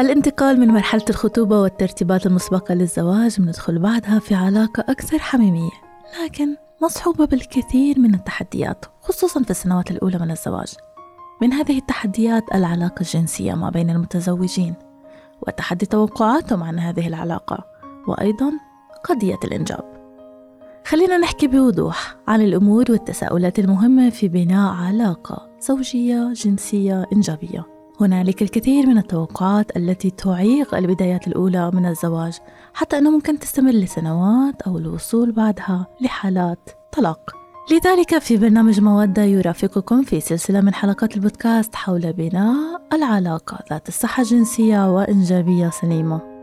الانتقال من مرحلة الخطوبة والترتيبات المسبقة للزواج بندخل بعدها في علاقة أكثر حميمية لكن مصحوبة بالكثير من التحديات خصوصا في السنوات الأولى من الزواج. من هذه التحديات العلاقة الجنسية ما بين المتزوجين وتحدي توقعاتهم عن هذه العلاقة وأيضا قضية الإنجاب. خلينا نحكي بوضوح عن الأمور والتساؤلات المهمة في بناء علاقة زوجية جنسية إنجابية. هنالك الكثير من التوقعات التي تعيق البدايات الأولى من الزواج حتى أنه ممكن تستمر لسنوات أو الوصول بعدها لحالات طلاق. لذلك في برنامج مودة يرافقكم في سلسلة من حلقات البودكاست حول بناء العلاقة ذات الصحة الجنسية وإنجابية سليمة.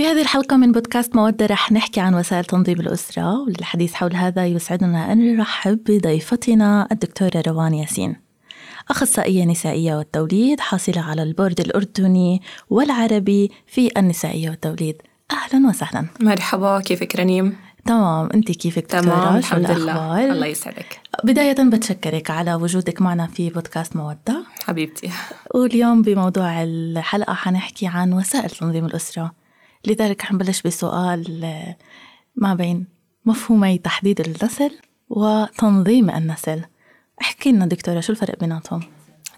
في هذه الحلقة من بودكاست مودة رح نحكي عن وسائل تنظيم الأسرة وللحديث حول هذا يسعدنا أن نرحب بضيفتنا الدكتورة روان ياسين. أخصائية نسائية والتوليد حاصلة على البورد الأردني والعربي في النسائية والتوليد. أهلا وسهلا. مرحبا كيفك رنيم؟ تمام أنت كيفك تمام الحمد لله. الله يسعدك. بداية بتشكرك على وجودك معنا في بودكاست مودة. حبيبتي. واليوم بموضوع الحلقة حنحكي عن وسائل تنظيم الأسرة. لذلك حنبلش بسؤال ما بين مفهومي تحديد النسل وتنظيم النسل احكي لنا دكتورة شو الفرق بيناتهم؟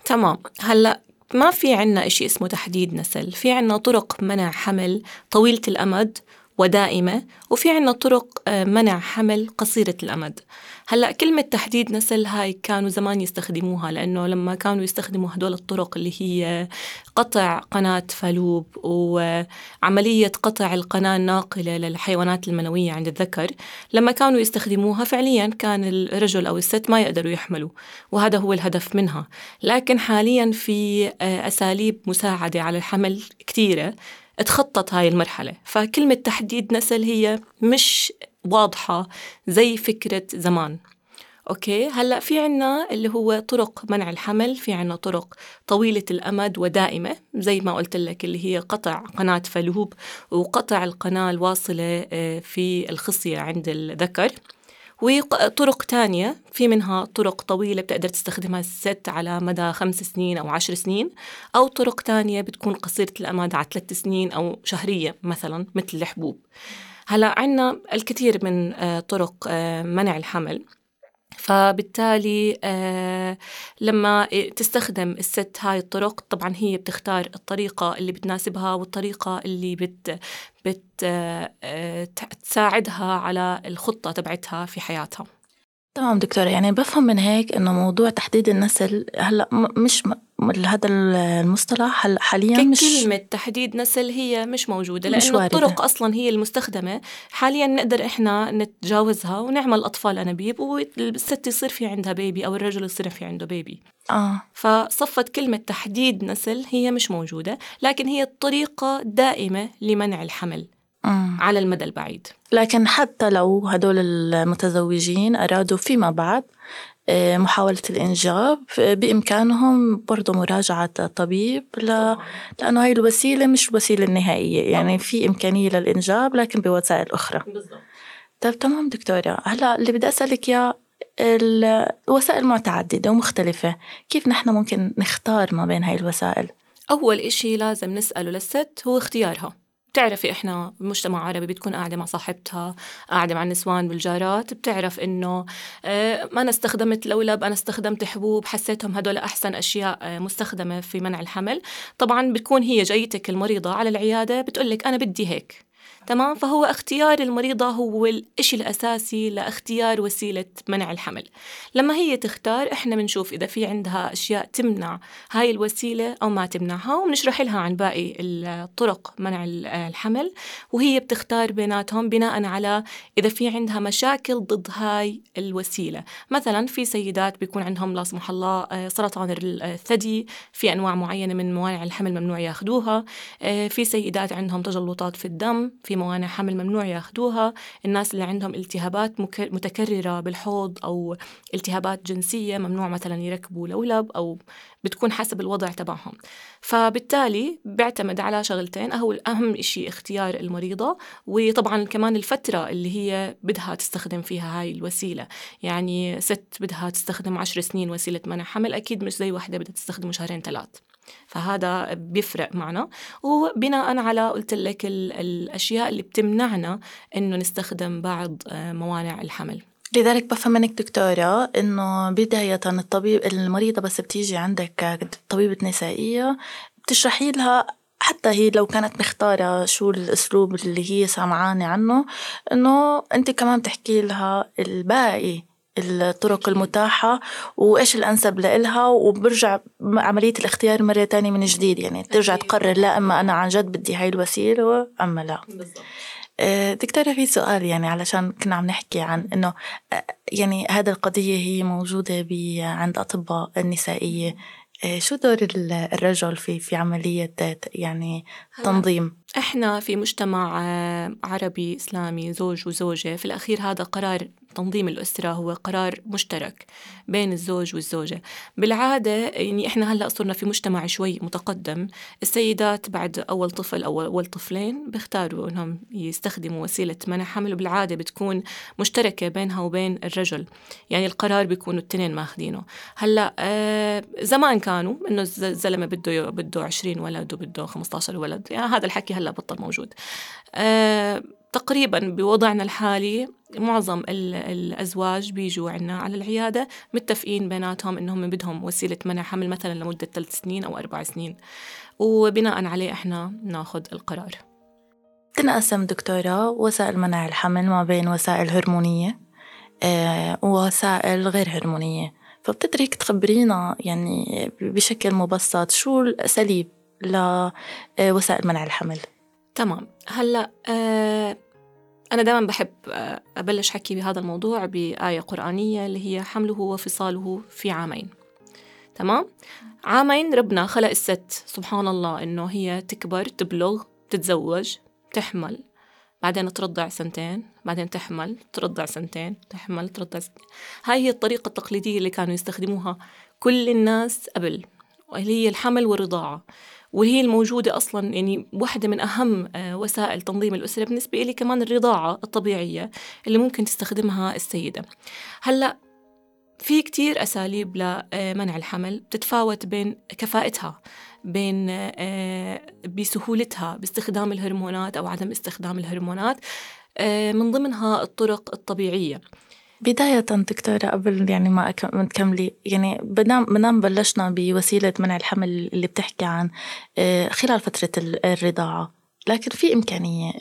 تمام هلا ما في عنا إشي اسمه تحديد نسل في عنا طرق منع حمل طويلة الأمد ودائمة وفي عنا طرق آه، منع حمل قصيرة الأمد. هلأ كلمة تحديد نسل هاي كانوا زمان يستخدموها لأنه لما كانوا يستخدموا هدول الطرق اللي هي قطع قناة فالوب وعملية قطع القناة الناقلة للحيوانات المنوية عند الذكر لما كانوا يستخدموها فعليا كان الرجل أو الست ما يقدروا يحملوا وهذا هو الهدف منها. لكن حاليا في آه، أساليب مساعدة على الحمل كثيرة تخطط هاي المرحلة. فكلمة تحديد نسل هي مش واضحة زي فكرة زمان. أوكي؟ هلأ في عنا اللي هو طرق منع الحمل في عنا طرق طويلة الأمد ودائمة زي ما قلت لك اللي هي قطع قناة فالوب وقطع القناة الواصلة آه، في الخصية عند الذكر. وطرق تانية. في منها طرق طويلة بتقدر تستخدمها الست على مدى خمس سنين أو عشر سنين أو طرق تانية بتكون قصيرة الأمد على ثلاث سنين أو شهرية مثلا مثل الحبوب. هلأ عنا الكثير من آه، طرق آه، منع الحمل. فبالتالي آه لما تستخدم الست هاي الطرق طبعا هي بتختار الطريقة اللي بتناسبها والطريقة اللي بت بت آه تساعدها على الخطة تبعتها في حياتها. تمام دكتورة يعني بفهم من هيك إنه موضوع تحديد النسل هلأ مش هذا المصطلح حاليا مش كلمة تحديد نسل هي مش موجودة لأنه الطرق أصلا هي المستخدمة حاليا نقدر إحنا نتجاوزها ونعمل أطفال أنابيب والست يصير في عندها بيبي أو الرجل يصير في عنده بيبي آه. فصفت كلمة تحديد نسل هي مش موجودة لكن هي الطريقة دائمة لمنع الحمل مم. على المدى البعيد لكن حتى لو هدول المتزوجين أرادوا فيما بعد آه، محاولة الإنجاب. بإمكانهم برضو مراجعة الطبيب. ل... لأنه هاي الوسيلة مش الوسيلة النهائية. يعني في إمكانية للإنجاب لكن بوسائل أخرى. بالضبط. طيب تمام دكتورة. هلأ اللي بدي أسألك يا الوسائل معتعددة ومختلفة. كيف نحن ممكن نختار ما بين هاي الوسائل؟ أول إشي لازم نسأله للست هو اختيارها. بتعرفي إحنا مجتمع عربي بتكون قاعدة مع صاحبتها قاعدة مع النسوان والجارات بتعرف إنه آه أنا استخدمت لولب أنا استخدمت حبوب حسيتهم هدول أحسن أشياء آه مستخدمة في منع الحمل. طبعا بتكون هي جايتك المريضة على العيادة بتقول أنا بدي هيك. تمام؟ فهو اختيار المريضة هو الإشي الأساسي لاختيار وسيلة منع الحمل. لما هي تختار إحنا بنشوف إذا في عندها أشياء تمنع هاي الوسيلة أو ما تمنعها وبنشرح لها عن باقي الطرق منع الحمل. وهي بتختار بيناتهم بناء على إذا في عندها مشاكل ضد هاي الوسيلة. مثلا في سيدات بيكون عندهم لا سمح الله آه، سرطان الثدي في أنواع معينة من موانع الحمل ممنوع ياخدوها. آه، في سيدات عندهم تجلطات في الدم في في موانع حمل ممنوع ياخذوها الناس اللي عندهم التهابات متكررة بالحوض أو التهابات جنسية ممنوع مثلا يركبوا لولب أو بتكون حسب الوضع تبعهم. فبالتالي بيعتمد على شغلتين أهو أهم إشي اختيار المريضة وطبعا كمان الفترة اللي هي بدها تستخدم فيها هاي الوسيلة. يعني ست بدها تستخدم عشر سنين وسيلة منع حمل أكيد مش زي وحدة بدها تستخدم شهرين ثلاث. فهذا بيفرق معنا. وبناء على قلت لك الأشياء اللي بتمنعنا إنه نستخدم بعض آه، موانع الحمل. لذلك بفهم منك دكتورة إنه بداية الطبيب المريضة بس بتيجي عندك طبيبة نسائية بتشرحي لها حتى هي لو كانت مختارة شو الأسلوب اللي هي سامعانة عنه إنه أنت كمان بتحكي لها الباقي الطرق المتاحة وإيش الأنسب لإلها وبرجع عملية الاختيار مرة تانية من جديد يعني ترجع تقرر لا أما أنا عن جد بدي هاي الوسيلة أما لا بالضبط. آه، دكتورة في سؤال يعني علشان كنا عم نحكي عن إنه آه، يعني هذا القضية هي موجودة عند أطباء النسائية آه، شو دور الرجل في في عملية يعني تنظيم؟ إحنا في مجتمع عربي إسلامي زوج وزوجة في الأخير هذا قرار تنظيم الأسرة هو قرار مشترك بين الزوج والزوجة. بالعادة يعني إحنا هلأ صرنا في مجتمع شوي متقدم. السيدات بعد أول طفل أو أول طفلين بيختاروا إنهم يستخدموا وسيلة منع حمل وبالعادة بتكون مشتركة بينها وبين الرجل. يعني القرار بيكونوا التنين ماخذينه هلأ آه زمان كانوا إنه الزلمة بده بده 20 ولد وبده 15 ولد. يعني هذا الحكي هلأ بطل موجود. آه تقريبا بوضعنا الحالي معظم الأزواج بيجوا عنا على العيادة متفقين بيناتهم إنهم بدهم وسيلة منع حمل مثلا لمدة ثلاث سنين أو أربع سنين. وبناء عليه إحنا ناخذ القرار. تنقسم دكتورة وسائل منع الحمل ما بين وسائل هرمونية آه، ووسائل غير هرمونية. فبتدرك تخبرينا يعني بشكل مبسط شو الأساليب لوسائل منع الحمل؟ تمام. هلا آه أنا دائما بحب آه أبلش حكي بهذا الموضوع بآية قرآنية اللي هي حمله وفصاله في عامين. تمام؟ عامين ربنا خلق الست سبحان الله إنه هي تكبر تبلغ تتزوج تحمل. بعدين ترضع سنتين بعدين تحمل ترضع سنتين تحمل ترضع سنتين هاي هي الطريقة التقليدية اللي كانوا يستخدموها كل الناس قبل وهي هي الحمل والرضاعة. وهي الموجودة أصلا يعني واحدة من أهم آه، وسائل تنظيم الأسرة بالنسبة لي كمان الرضاعة الطبيعية اللي ممكن تستخدمها السيدة. هلأ في كتير أساليب لمنع الحمل بتتفاوت بين كفاءتها بين آه، بسهولتها باستخدام الهرمونات أو عدم استخدام الهرمونات آه، من ضمنها الطرق الطبيعية. بداية دكتورة قبل يعني ما تكملي يعني بدام بلشنا بوسيلة منع الحمل اللي بتحكي عن آه، خلال فترة الرضاعة. لكن في إمكانية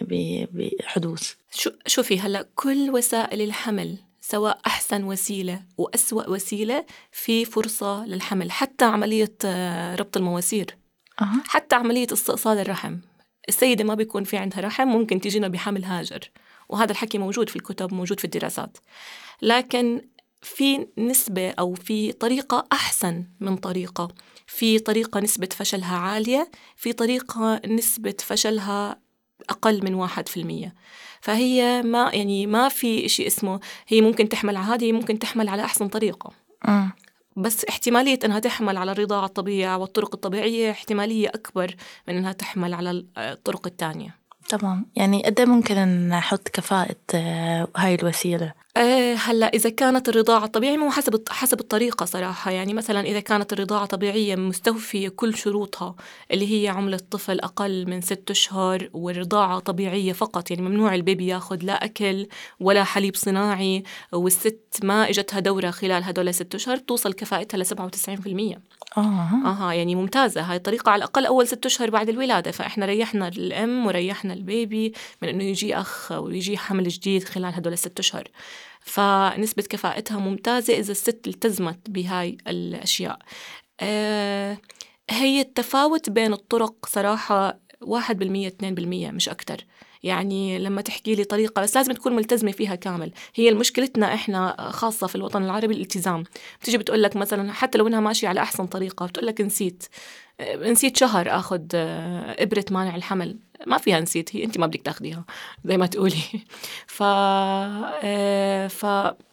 بحدوث. شو شوفي هلأ كل وسائل الحمل سواء أحسن وسيلة وأسوأ وسيلة في فرصة للحمل حتى عملية آه، ربط المواسير. أه. حتى عملية استئصال الرحم. السيدة ما بيكون في عندها رحم ممكن تجينا بحمل هاجر. وهذا الحكي موجود في الكتب موجود في الدراسات. لكن في نسبة أو في طريقة أحسن من طريقة. في طريقة نسبة فشلها عالية في طريقة نسبة فشلها أقل من واحد في المية. فهي ما يعني ما في شيء اسمه هي ممكن تحمل على هذه ممكن تحمل على أحسن طريقة. م. بس احتمالية أنها تحمل على الرضاعة الطبيعية والطرق الطبيعية احتمالية أكبر من أنها تحمل على الطرق الثانية. تمام. يعني قد إيه ممكن نحط كفاءة آه، هاي الوسيلة؟ أه هلا إذا كانت الرضاعة طبيعيه مو حسب حسب الطريقة صراحة. يعني مثلا إذا كانت الرضاعة طبيعية مستوفية كل شروطها اللي هي عمر الطفل أقل من ست أشهر والرضاعة طبيعية فقط يعني ممنوع ال baby ياخذ لا أكل ولا حليب صناعي والست ما إجتها دورة خلال هدول ست أشهر توصل كفاءتها ل 97% آه. أها يعني ممتازة. هاي الطريقة على الأقل أول ست أشهر بعد الولادة. فإحنا ريحنا الأم وريحنا ال baby من إنه يجي أخ ويجي حمل جديد خلال هدول الست أشهر. فنسبة كفاءتها ممتازة إذا الست التزمت بهاي الأشياء. أه هي التفاوت بين الطرق صراحة واحد بالمية اثنين بالمية مش أكتر. يعني لما تحكي لي طريقة بس لازم تكون ملتزمة فيها كامل. هي مشكلتنا إحنا خاصة في الوطن العربي الالتزام. بتيجي بتقول لك مثلا حتى لو إنها ماشية على أحسن طريقة بتقول لك نسيت. نسيت شهر آخذ آه، إبرة مانع الحمل. ما فيها نسيت هي انت ما بدك تاخديها زي ما تقولي. ف آه، ف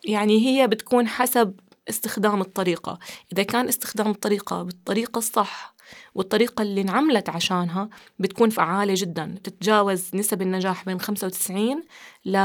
يعني هي بتكون حسب استخدام الطريقة. إذا كان استخدام الطريقة بالطريقة الصح والطريقة اللي انعملت عشانها بتكون فعالة جدا. تتجاوز نسب النجاح بين 95 ل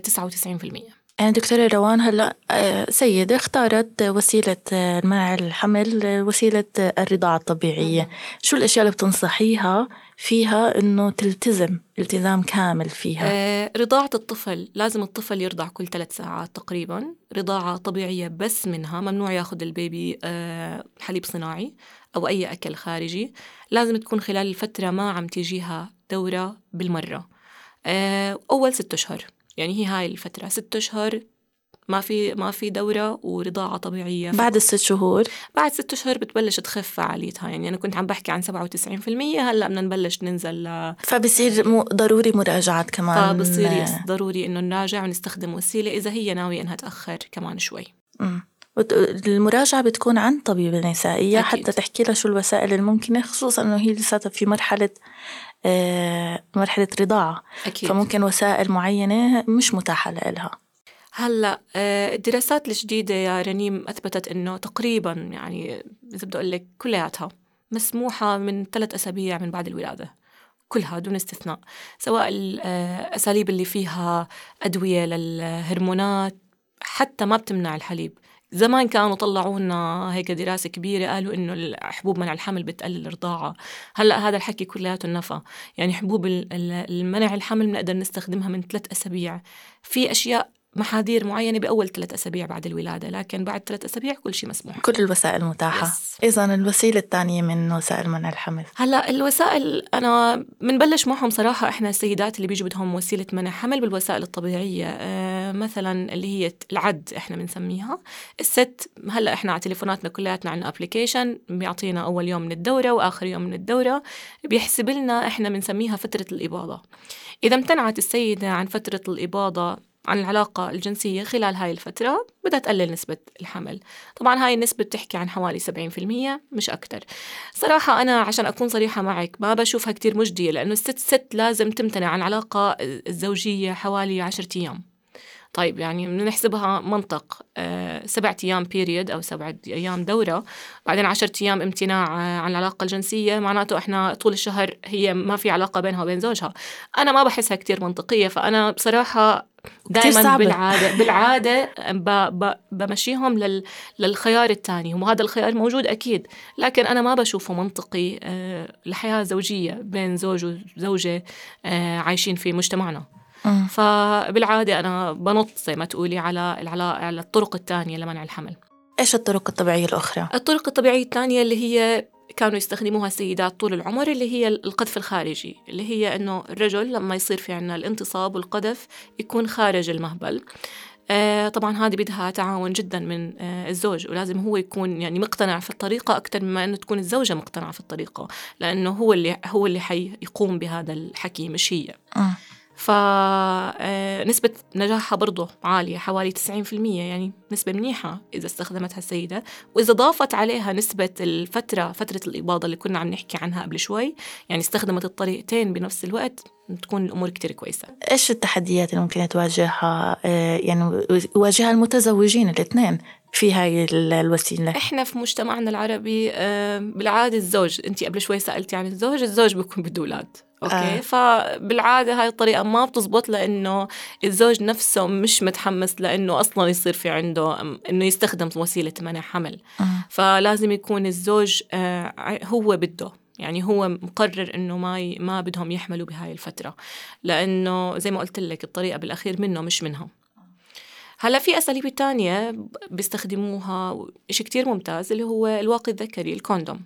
99% يعني دكتورة روان هلأ آه، سيدة اختارت وسيلة آه، منع الحمل آه، وسيلة الرضاعة الطبيعية. شو الأشياء اللي بتنصحيها فيها إنه تلتزم التزام كامل فيها. آه رضاعة الطفل لازم الطفل يرضع كل ثلاث ساعات تقريبا. رضاعة طبيعية بس منها ممنوع ياخذ البيبي آه حليب صناعي أو أي أكل خارجي. لازم تكون خلال الفترة ما عم تيجيها دورة بالمرة. آه أول ست أشهر يعني هي هاي الفترة. ست أشهر ما في ما في دورة ورضاعة طبيعية. بعد الست شهور؟ بعد ست أشهر بتبلش تخف فعاليتها. يعني أنا كنت عم بحكي عن 97% هلأ بدنا نبلش ننزل ل فبصير مو ضروري مراجعات كمان. فبصير يس ضروري إنه نراجع ونستخدم وسيلة إذا هي ناوية إنها تأخر كمان شوي. مم. المراجعة بتكون عن طبيبة نسائية أكيد. حتى تحكي لها شو الوسائل الممكنة خصوصا إنه هي لساتها في مرحلة آه مرحلة رضاعة. أكيد. فممكن وسائل معينة مش متاحة لها هلأ آه، الدراسات الجديدة يا رنيم أثبتت إنه تقريبا يعني إذا بدي أقول لك كلياتها مسموحة من ثلاث أسابيع من بعد الولادة كلها دون استثناء سواء الأساليب آه، اللي فيها أدوية للهرمونات حتى ما بتمنع الحليب. زمان كانوا طلعوا لنا هيك دراسة كبيرة قالوا إنه الحبوب منع الحمل بتقلل الرضاعة. هلأ هذا الحكي كلياته نفى يعني حبوب المنع الحمل بنقدر نستخدمها من ثلاث أسابيع. في أشياء محاذير معينة بأول ثلاث أسابيع بعد الولادة لكن بعد ثلاث أسابيع كل شيء مسموح. كل الوسائل متاحة. إذا الوسيلة الثانية من وسائل منع الحمل. هلأ الوسائل أنا بنبلش معهم صراحة إحنا السيدات اللي بيجوا بدهم وسيلة منع حمل بالوسائل الطبيعية. آه مثلا اللي هي العد إحنا بنسميها. الست هلأ إحنا على تليفوناتنا كلياتنا عندنا أبليكيشن بيعطينا أول يوم من الدورة وآخر يوم من الدورة. بيحسب لنا إحنا بنسميها فترة الإباضة. إذا امتنعت السيدة عن فترة الإباضة عن العلاقة الجنسية خلال هاي الفترة بدها تقلل نسبة الحمل. طبعا هاي النسبة بتحكي عن حوالي 70% مش أكتر. صراحة أنا عشان أكون صريحة معك ما بشوفها كتير مجدية لأنه الست ست لازم تمتنع عن العلاقة الزوجية حوالي عشرة أيام. طيب يعني بنحسبها منطق آه سبعة أيام بيريد أو سبعة أيام دورة بعدين عشرة أيام امتناع آه عن العلاقة الجنسية معناته إحنا طول الشهر هي ما في علاقة بينها وبين زوجها. أنا ما بحسها كتير منطقية فأنا بصراحة دائما بالعادة بالعادة بمشيهم لل للخيار الثاني وهذا الخيار موجود أكيد لكن أنا ما بشوفه منطقي آه، لحياة زوجية بين زوج وزوجه آه، عايشين في مجتمعنا. فبالعاده أنا بنط زي ما تقولي على على الطرق الثانية لمنع الحمل. إيش الطرق الطبيعية الأخرى؟ الطرق الطبيعية الثانية اللي هي كانوا يستخدموها السيدات طول العمر اللي هي القذف الخارجي اللي هي إنه الرجل لما يصير في عنا الانتصاب والقذف يكون خارج المهبل آه طبعا هذه بدها تعاون جدا من آه الزوج ولازم هو يكون يعني مقتنع في الطريقة أكثر مما أنه تكون الزوجة مقتنعة في الطريقة لأنه هو اللي هو اللي حيقوم بهذا الحكي مش هي آه. فنسبة آه، نجاحها برضه عالية حوالي 90% يعني نسبة منيحة إذا استخدمتها السيدة. وإذا ضافت عليها نسبة الفترة فترة الإباضة اللي كنا عم نحكي عنها قبل شوي يعني استخدمت الطريقتين بنفس الوقت تكون الأمور كتير كويسة. إيش التحديات اللي ممكن تواجهها؟ آه، يعني يواجهها المتزوجين الاثنين في هاي الوسيلة؟ إحنا في مجتمعنا العربي آه، بالعادة الزوج أنت قبل شوي سألتي عن الزوج الزوج بيكون بده أولاد. أوكي. آه. فبالعادة هاي الطريقة ما بتزبط لأنه الزوج نفسه مش متحمس لأنه أصلا يصير في عنده إنه يستخدم وسيلة منع حمل. آه. فلازم يكون الزوج آه هو بده. يعني هو مقرر إنه ما ي... ما بدهم يحملوا بهاي الفترة. لأنه زي ما قلت لك الطريقة بالأخير منه مش منها هلأ في أساليب تانية بيستخدموها شيء كتير ممتاز اللي هو الواقي الذكري الكوندوم.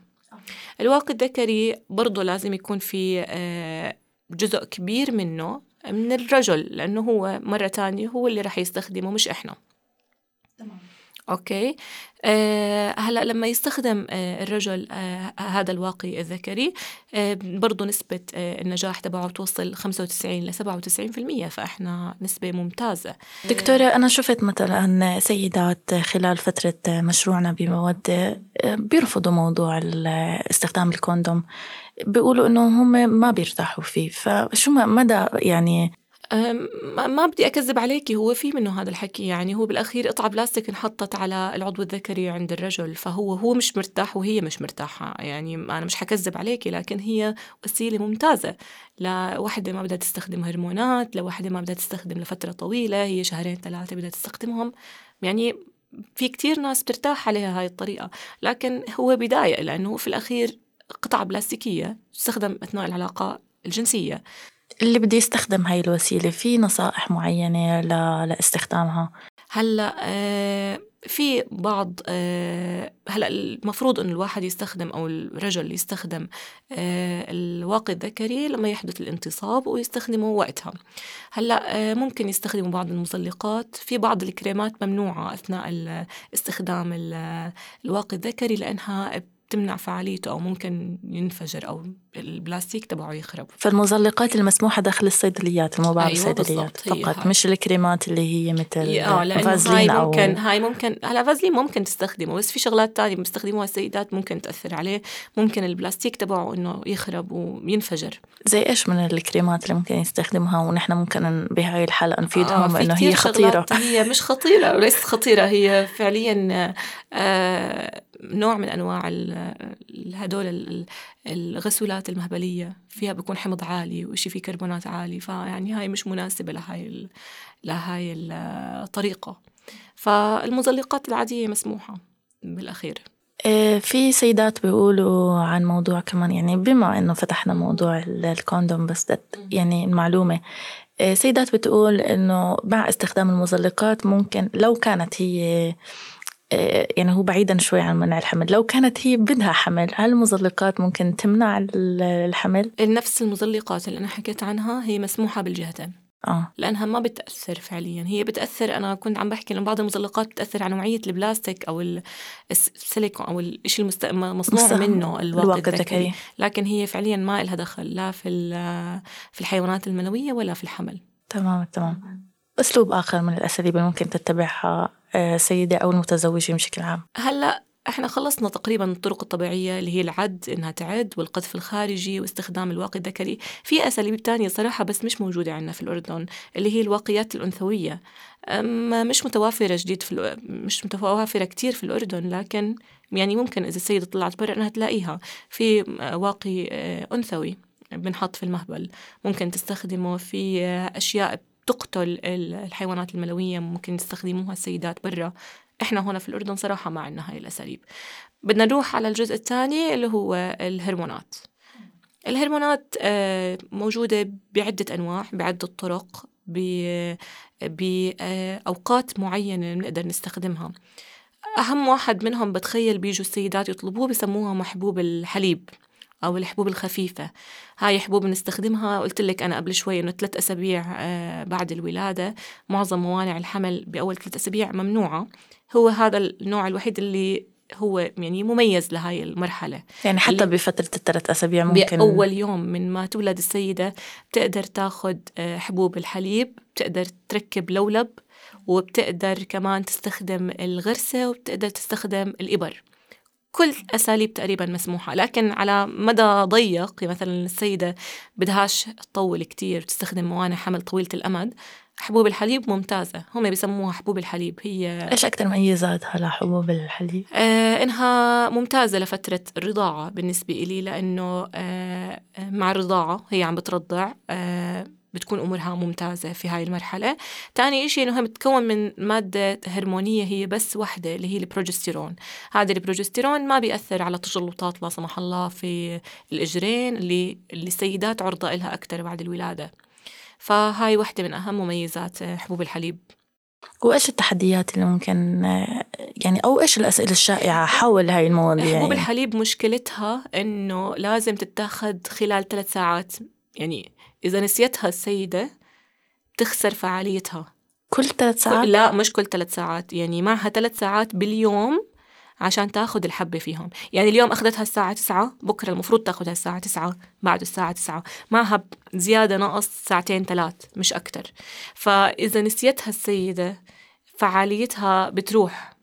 الواقي الذكري برضه لازم يكون في آه، جزء كبير منه من الرجل لأنه هو مرة تانية هو اللي رح يستخدمه مش إحنا. تمام. أوكي. آه هلأ لما يستخدم آه الرجل آه هذا الواقي الذكري آه برضه نسبة آه النجاح تبعه بتوصل 95 ل 97% فإحنا نسبة ممتازة. دكتورة أنا شفت مثلا سيدات خلال فترة مشروعنا بمواد آه، بيرفضوا موضوع استخدام الكوندوم. بيقولوا إنه هم ما بيرتاحوا فيه فشو مدى يعني ما بدي أكذب عليكي هو في منه هذا الحكي يعني هو بالأخير قطعة بلاستيك انحطت على العضو الذكري عند الرجل فهو هو مش مرتاح وهي مش مرتاحة يعني أنا مش حكذب عليكي لكن هي وسيلة ممتازة. لوحدة ما بدها تستخدم هرمونات لوحدة ما بدها تستخدم لفترة طويلة هي شهرين ثلاثة بدها تستخدمهم. يعني في كتير ناس بترتاح عليها هاي الطريقة لكن هو بداية لأنه في الأخير قطعة بلاستيكية تستخدم أثناء العلاقة الجنسية. اللي بده يستخدم هاي الوسيلة في نصائح معينة لاستخدامها؟ هلأ آه في بعض آه هلأ المفروض إنه الواحد يستخدم أو الرجل يستخدم آه الواقي الذكري لما يحدث الانتصاب ويستخدمه وقتها. هلأ آه ممكن يستخدموا بعض المزلقات. في بعض الكريمات ممنوعة أثناء استخدام الواقي الذكري لأنها تمنع فعاليته أو ممكن ينفجر أو البلاستيك تبعه يخرب. فالمزلقات المسموحة داخل الصيدليات المباعة أيوة بالصيدليات فقط مش الكريمات اللي هي مثل آه فازلين هاي ممكن أو... هاي ممكن هلا فازلين ممكن تستخدمه بس في شغلات تانية بيستخدموها السيدات ممكن تأثر عليه. ممكن البلاستيك تبعه إنه يخرب وينفجر. زي إيش من الكريمات اللي ممكن يستخدمها ونحن ممكن بهاي الحالة نفيدهم آه إنه هي خطيرة؟ هي مش خطيرة وليست خطيرة. هي فعليا آه نوع من أنواع هدول الغسولات المهبلية فيها بيكون حمض عالي وشي فيه كربونات عالي فيعني هاي مش مناسبة لهاي لهاي الطريقة. فالمزلقات العادية مسموحة بالأخير. إيه، في سيدات بيقولوا عن موضوع كمان يعني بما إنه فتحنا موضوع الكوندوم بس يعني المعلومة إيه، سيدات بتقول إنه مع استخدام المزلقات ممكن لو كانت هي آه، يعني هو بعيدا شوي عن منع الحمل. لو كانت هي بدها حمل هل المزلقات ممكن تمنع الحمل؟ نفس المزلقات اللي أنا حكيت عنها هي مسموحة بالجهتين. آه. لأنها ما بتأثر فعليا. هي بتأثر أنا كنت عم بحكي إنه بعض المزلقات بتأثر على نوعية البلاستيك أو السيليكون أو الشيء المصنوع منه الواقي الذكري لكن هي فعليا ما لها دخل لا في في الحيوانات المنوية ولا في الحمل. تمام تمام أسلوب آخر من الأساليب اللي ممكن تتبعها السيدة أو المتزوجين بشكل عام؟ هلأ إحنا خلصنا تقريبا الطرق الطبيعية اللي هي العد إنها تعد والقذف الخارجي واستخدام الواقي الذكري. في أساليب تانية صراحة بس مش موجودة عندنا في الأردن اللي هي الواقيات الأنثوية. مش متوافرة جديد في مش متوافرة كتير في الأردن لكن يعني ممكن إذا السيدة طلعت برا إنها تلاقيها. في واقي آه، أنثوي بنحط في المهبل. ممكن تستخدمه في آه، أشياء تقتل الحيوانات المنوية ممكن يستخدموها السيدات برا. إحنا هنا في الأردن صراحة ما عندنا هاي الأساليب. بدنا نروح على الجزء الثاني اللي هو الهرمونات. الهرمونات آه، موجودة بعدة أنواع بعدة طرق بأوقات معينة بنقدر نستخدمها. أهم واحد منهم بتخيل بيجوا السيدات يطلبوه بسموها محبوب الحليب. أو الحبوب الخفيفة. هاي حبوب بنستخدمها قلت لك أنا قبل شوي إنه ثلاث أسابيع آه، بعد الولادة معظم موانع الحمل بأول ثلاث أسابيع ممنوعة. هو هذا النوع الوحيد اللي هو يعني مميز لهاي المرحلة. يعني حتى بفترة الثلاث أسابيع ممكن بأول يوم من ما تولد السيدة بتقدر تاخد آه، حبوب الحليب بتقدر تركب لولب وبتقدر كمان تستخدم الغرسة وبتقدر تستخدم الإبر. كل أساليب تقريبا مسموحة لكن على مدى ضيق مثلا السيدة بدهاش تطول كتير تستخدم موانع حمل طويلة الأمد حبوب الحليب ممتازة هم بيسموها حبوب الحليب هي إيش أكثر مميزاتها لحبوب الحليب؟ آه إنها ممتازة لفترة الرضاعة بالنسبة إلي لأنه آه مع الرضاعة هي عم بترضع آه بتكون أمورها ممتازة في هاي المرحلة. تاني إشي إنه بتكون من مادة هرمونية هي بس وحدة اللي هي البروجستيرون. هذا البروجستيرون ما بيأثر على تجلطات لا سمح الله في الإجرين اللي, السيدات عرضة لها أكثر بعد الولادة. فهاي وحدة من أهم مميزات حبوب الحليب. وإيش التحديات اللي ممكن يعني أو إيش الأسئلة الشائعة حول هاي المواضيع؟ حبوب يعني؟ الحليب مشكلتها إنه لازم تتاخذ خلال ثلاث ساعات يعني إذا نسيتها السيدة تخسر فعاليتها. كل ثلاث ساعات؟ لا مش كل ثلاث ساعات. يعني معها ثلاث ساعات باليوم عشان تاخذ الحبة فيهم. يعني اليوم أخذتها الساعة تسعة بكرة المفروض تاخذها الساعة تسعة بعد الساعة تسعة. معها زيادة ناقص ساعتين ثلاث مش أكتر. فإذا نسيتها السيدة فعاليتها بتروح.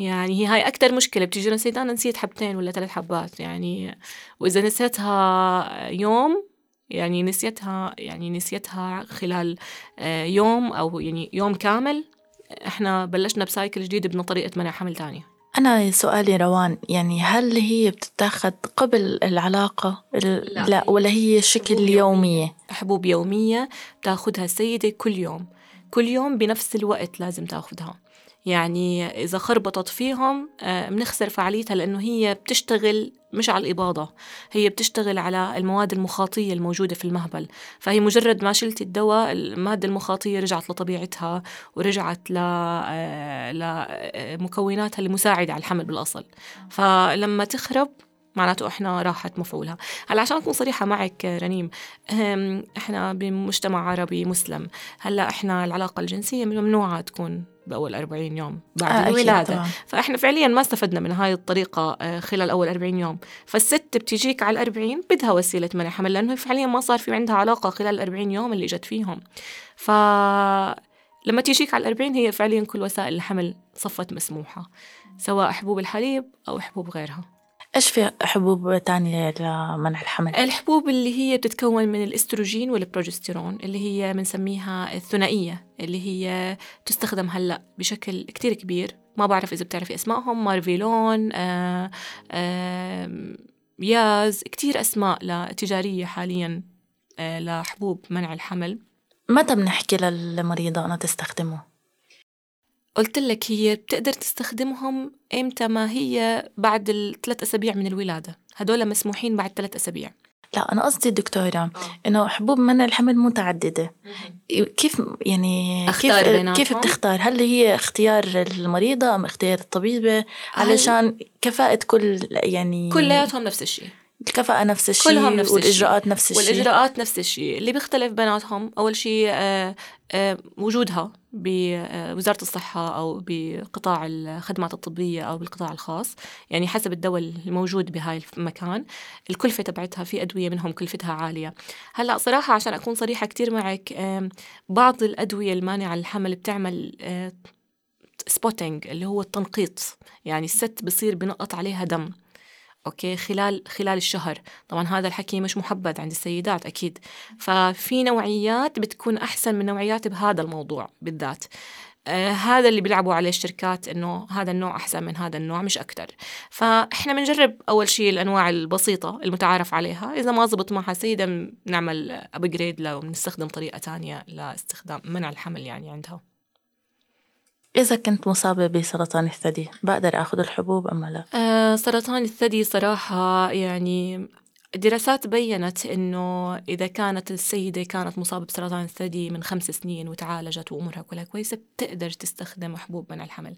يعني هي هاي أكتر مشكلة. بتيجي نسيت أنا نسيت حبتين ولا ثلاث حبات. يعني وإذا نسيتها يوم يعني نسيتها يعني نسيتها خلال آه، يوم أو يعني يوم كامل. إحنا بلشنا بسايكل جديد بدنا طريقة منع حمل تانية. أنا سؤالي روان يعني هل هي بتتاخد قبل العلاقة؟ لا, لا ولا هي شكل يومية؟ حبوب يومية بتاخدها السيدة كل يوم. كل يوم بنفس الوقت لازم تاخدها. يعني إذا خربطت فيهم آه، بنخسر فعاليتها لأنه هي بتشتغل مش على الإباضة هي بتشتغل على المواد المخاطية الموجودة في المهبل. فهي مجرد ما شلت الدواء المادة المخاطية رجعت لطبيعتها ورجعت آه، لمكوناتها المساعدة على الحمل بالأصل. فلما تخرب معناته إحنا راحت مفعولها. هلأ عشان أكون صريحة معك رنيم إحنا بمجتمع عربي مسلم هلأ إحنا العلاقة الجنسية ممنوعة تكون بأول 40 يوم بعد آه الولادة. طبعا. فإحنا فعليا ما استفدنا من هاي الطريقة آه، خلال أول 40 يوم. فالست بتجيك على 40 بدها وسيلة منع حمل لأنه فعليا ما صار في عندها علاقة خلال ال 40 يوم اللي جت فيهم. ف لما تيجيك على 40 هي فعليا كل وسائل الحمل صفت مسموحة سواء حبوب الحليب أو حبوب غيرها. إيش في حبوب تانية لمنع الحمل؟ الحبوب اللي هي بتتكون من الإستروجين والبروجستيرون اللي هي بنسميها الثنائية اللي هي تستخدم هلأ بشكل كتير كبير ما بعرف إذا بتعرفي أسمائهم مارفيلون آآ آآ ياز كتير أسماء تجارية حاليا لحبوب منع الحمل متى بنحكي للمريضة أنا تستخدمه؟ قلت لك هي بتقدر تستخدمهم إمتى؟ ما هي بعد الثلاث أسابيع من الولادة؟ هدول مسموحين بعد ثلاث أسابيع. لا أنا قصدي دكتورة آه. إنه حبوب منع الحمل متعددة. كيف يعني أختار كيف بيناتهم؟ كيف بتختار؟ هل هي اختيار المريضة أم اختيار الطبيبة؟ علشان كفاءة كل يعني كلياتهم نفس الشيء. الكفاءة نفس الشيء كلهم نفس والإجراءات الشيء. نفس الشيء. والإجراءات نفس الشيء. اللي بيختلف بيناتهم أول شيء آه، آه، وجودها بوزارة الصحة أو بقطاع الخدمات الطبية أو بالقطاع الخاص. يعني حسب الدواء الموجود بهاي المكان الكلفة تبعتها في أدوية منهم كلفتها عالية. هلأ صراحة عشان أكون صريحة كتير معك بعض الأدوية المانعة للحمل بتعمل spotting اللي هو التنقيط. يعني الست بصير بنقط عليها دم. okay؟ خلال خلال الشهر. طبعا هذا الحكي مش محبذ عند السيدات أكيد. ففي نوعيات بتكون أحسن من نوعيات بهذا الموضوع بالذات. آه هذا اللي بيلعبوا عليه الشركات إنه هذا النوع أحسن من هذا النوع مش أكثر فإحنا بنجرب أول شيء الأنواع البسيطة المتعارف عليها. إذا ما زبط معها سيدة بنعمل ابجريد لو بنستخدم طريقة تانية لاستخدام منع الحمل يعني عندها. إذا كنت مصابة بسرطان الثدي بقدر أخذ الحبوب أم لا؟ آه سرطان الثدي صراحة يعني دراسات بينت إنه إذا كانت السيدة كانت مصابة بسرطان الثدي من خمس سنين وتعالجت وأمورها كلها كويسة بتقدر تستخدم حبوب منع الحمل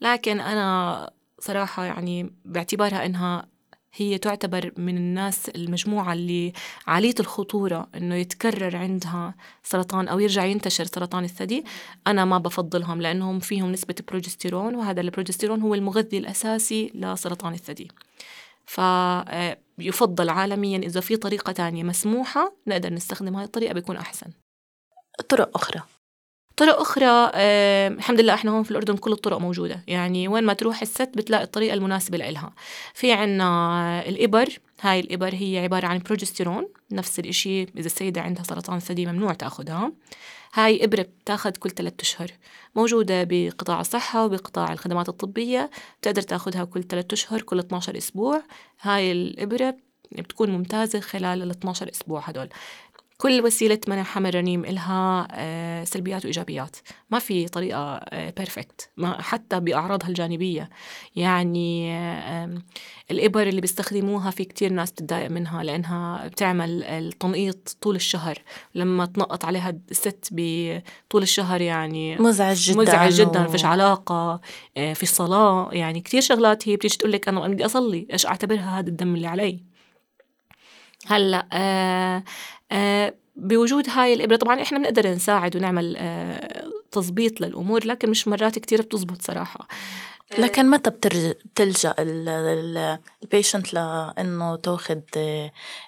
لكن أنا صراحة يعني باعتبارها إنها هي تعتبر من الناس المجموعة اللي عالية الخطورة إنه يتكرر عندها سرطان أو يرجع ينتشر سرطان الثدي. أنا ما بفضلهم لأنهم فيهم نسبة بروجستيرون وهذا البروجستيرون هو المغذي الأساسي لسرطان الثدي. فيفضل عالميا إذا في طريقة تانية مسموحة نقدر نستخدم هاي الطريقة بيكون أحسن. طرق أخرى. طرق أخرى آه الحمد لله إحنا هون في الأردن كل الطرق موجودة. يعني وين ما تروح الست بتلاقي الطريقة المناسبة لإلها. في عنا الإبر هاي الإبر هي عبارة عن بروجستيرون نفس الإشي. إذا السيدة عندها سرطان ثدي ممنوع تاخدها هاي إبرة بتاخد كل ثلاثة أشهر. موجودة بقطاع الصحة وبقطاع الخدمات الطبية. بتقدر تاخدها كل ثلاثة أشهر كل 12 أسبوع. هاي الإبرة بتكون ممتازة خلال ال 12 أسبوع هدول. كل وسيلة منع حمل رنيم إلها آه، سلبيات وإيجابيات. ما في طريقة perfect ما حتى بأعراضها الجانبية. يعني الإبر اللي بيستخدموها في كتير ناس بتتضايق منها لأنها بتعمل التنقيط طول الشهر. لما تنقط عليها الست بطول الشهر يعني مزعج جدا مزعج جدا و... فيش علاقة آه، في صلاة يعني كتير شغلات هي بتيجي تقول لك أنا بدي أصلي إيش أعتبرها هذا الدم اللي علي؟ هلأ آه آه بوجود هاي الإبرة طبعا إحنا بنقدر نساعد ونعمل آه تظبيط للأمور لكن مش مرات كتير بتزبط صراحة. لكن متى بتلجأ البيشنت لإنه تاخذ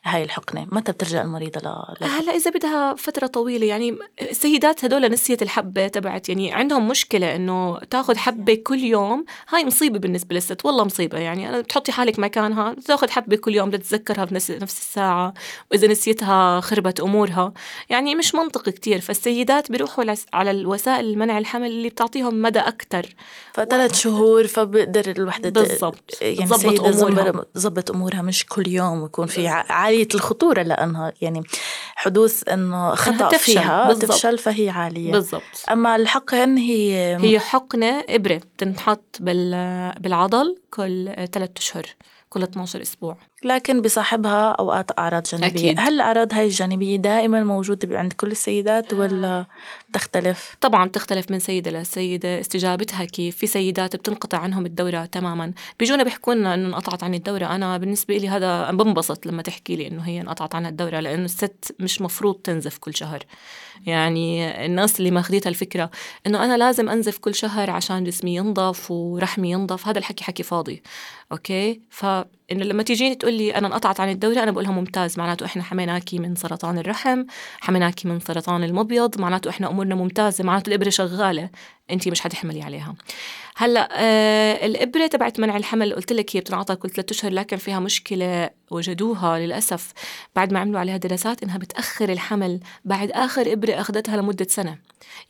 هاي الحقنة؟ متى بترجع المريضة ل هلا إذا بدها فترة طويلة يعني السيدات هدول نسيت الحبة تبعت يعني عندهم مشكلة إنه تاخذ حبة كل يوم هاي مصيبة بالنسبة للست والله مصيبة يعني أنا بتحطي حالك مكانها تاخذ حبة كل يوم بتتذكرها بنفس نفس الساعة وإذا نسيتها خربت أمورها يعني مش منطقي كتير. فالسيدات بيروحوا على الوسائل المنع الحمل اللي بتعطيهم مدى أكتر. فثلاث شهور فبقدر الوحدة بالضبط. يعني تظبط أمورها. تظبط أمورها مش كل يوم يكون في عالية الخطورة لأنها يعني حدوث إنه خطأ تفشل. فيها. بالزبط. تفشل فهي عالية. بالضبط. أما الحقن هي هي حقنة إبرة بتنحط بالعضل كل ثلاثة أشهر كل 12 أسبوع. لكن بصاحبها أوقات أعراض جانبية. أكيد. هل الأعراض هاي الجانبية دائما موجودة عند كل السيدات ولا بتختلف طبعا بتختلف من سيدة لسيدة استجابتها كيف؟ في سيدات بتنقطع عنهم الدورة تماما. بيجونا بيحكوا لنا إنه انقطعت عني الدورة. أنا بالنسبة لي هذا بنبسط لما تحكي لي إنه هي انقطعت عنها الدورة لأنه الست مش مفروض تنزف كل شهر. يعني الناس اللي ماخذيتها الفكرة إنه أنا لازم أنزف كل شهر عشان جسمي ينضف ورحمي ينضف. هذا الحكي حكي فاضي أوكي؟ فانه لما تيجيني تقول لي أنا انقطعت عن الدوره أنا بقولها ممتاز معناته إحنا حميناكي من سرطان الرحم حميناكي من سرطان المبيض معناته إحنا أمورنا ممتازة معناته الإبرة شغالة انت مش حتحملي عليها. هلأ آه الإبرة تبعت منع الحمل قلت لك هي بتنعطى كل ثلاثة أشهر لكن فيها مشكلة وجدوها للأسف. بعد ما عملوا عليها دراسات إنها بتأخر الحمل بعد آخر إبرة أخذتها لمدة سنة.